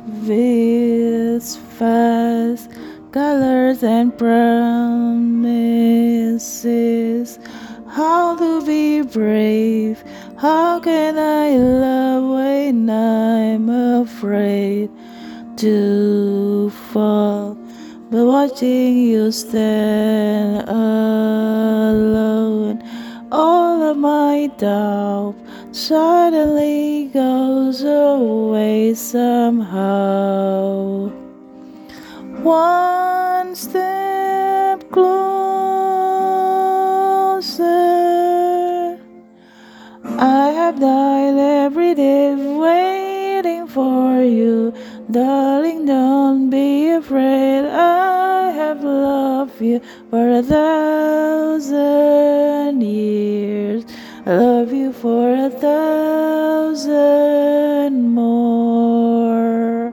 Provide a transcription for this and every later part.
with fast colors and promises. How to be brave? How can I love when I'm afraid to fall? But watching you stand alone, all of my doubt suddenly goes away somehow. One step closer. I have died every day waiting for you, darling. Don't be afraid. I have loved you for a thousand years. I love you for a thousand more.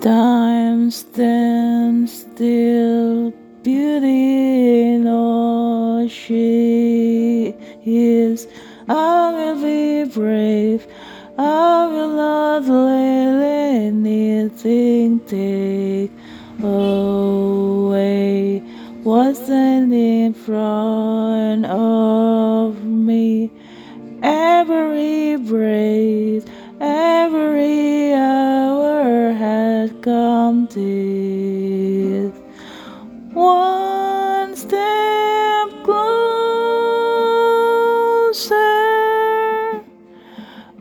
Time stands still, beauty in all she is. I will be brave. I will not let anything take away standing in front of me. Every breath, every hour had come to one step closer.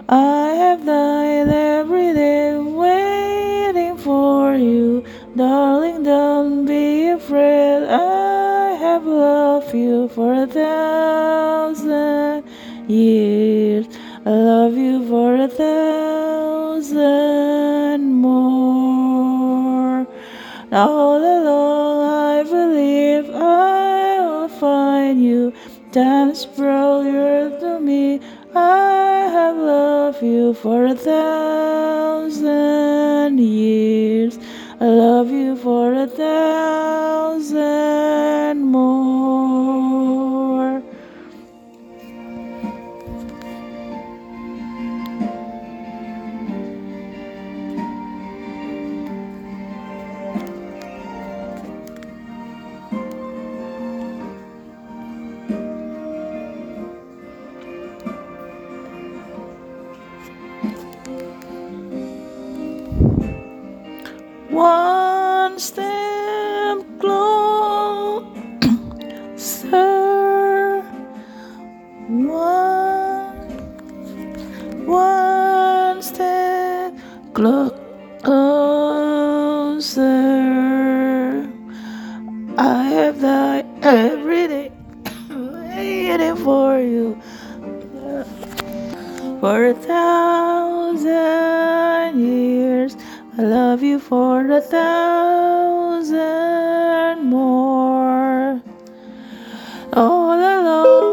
I have died every day waiting for you, darling. Don't be afraid. Have loved you for a thousand years. I love you for a thousand more. All along I believe I will find you. Time's you to me. I have loved you for a thousand years. I love you for a thousand One step closer. One, one step clo- closer. I have died every day waiting for you for a thousand years. I love you for a thousand more. All alone.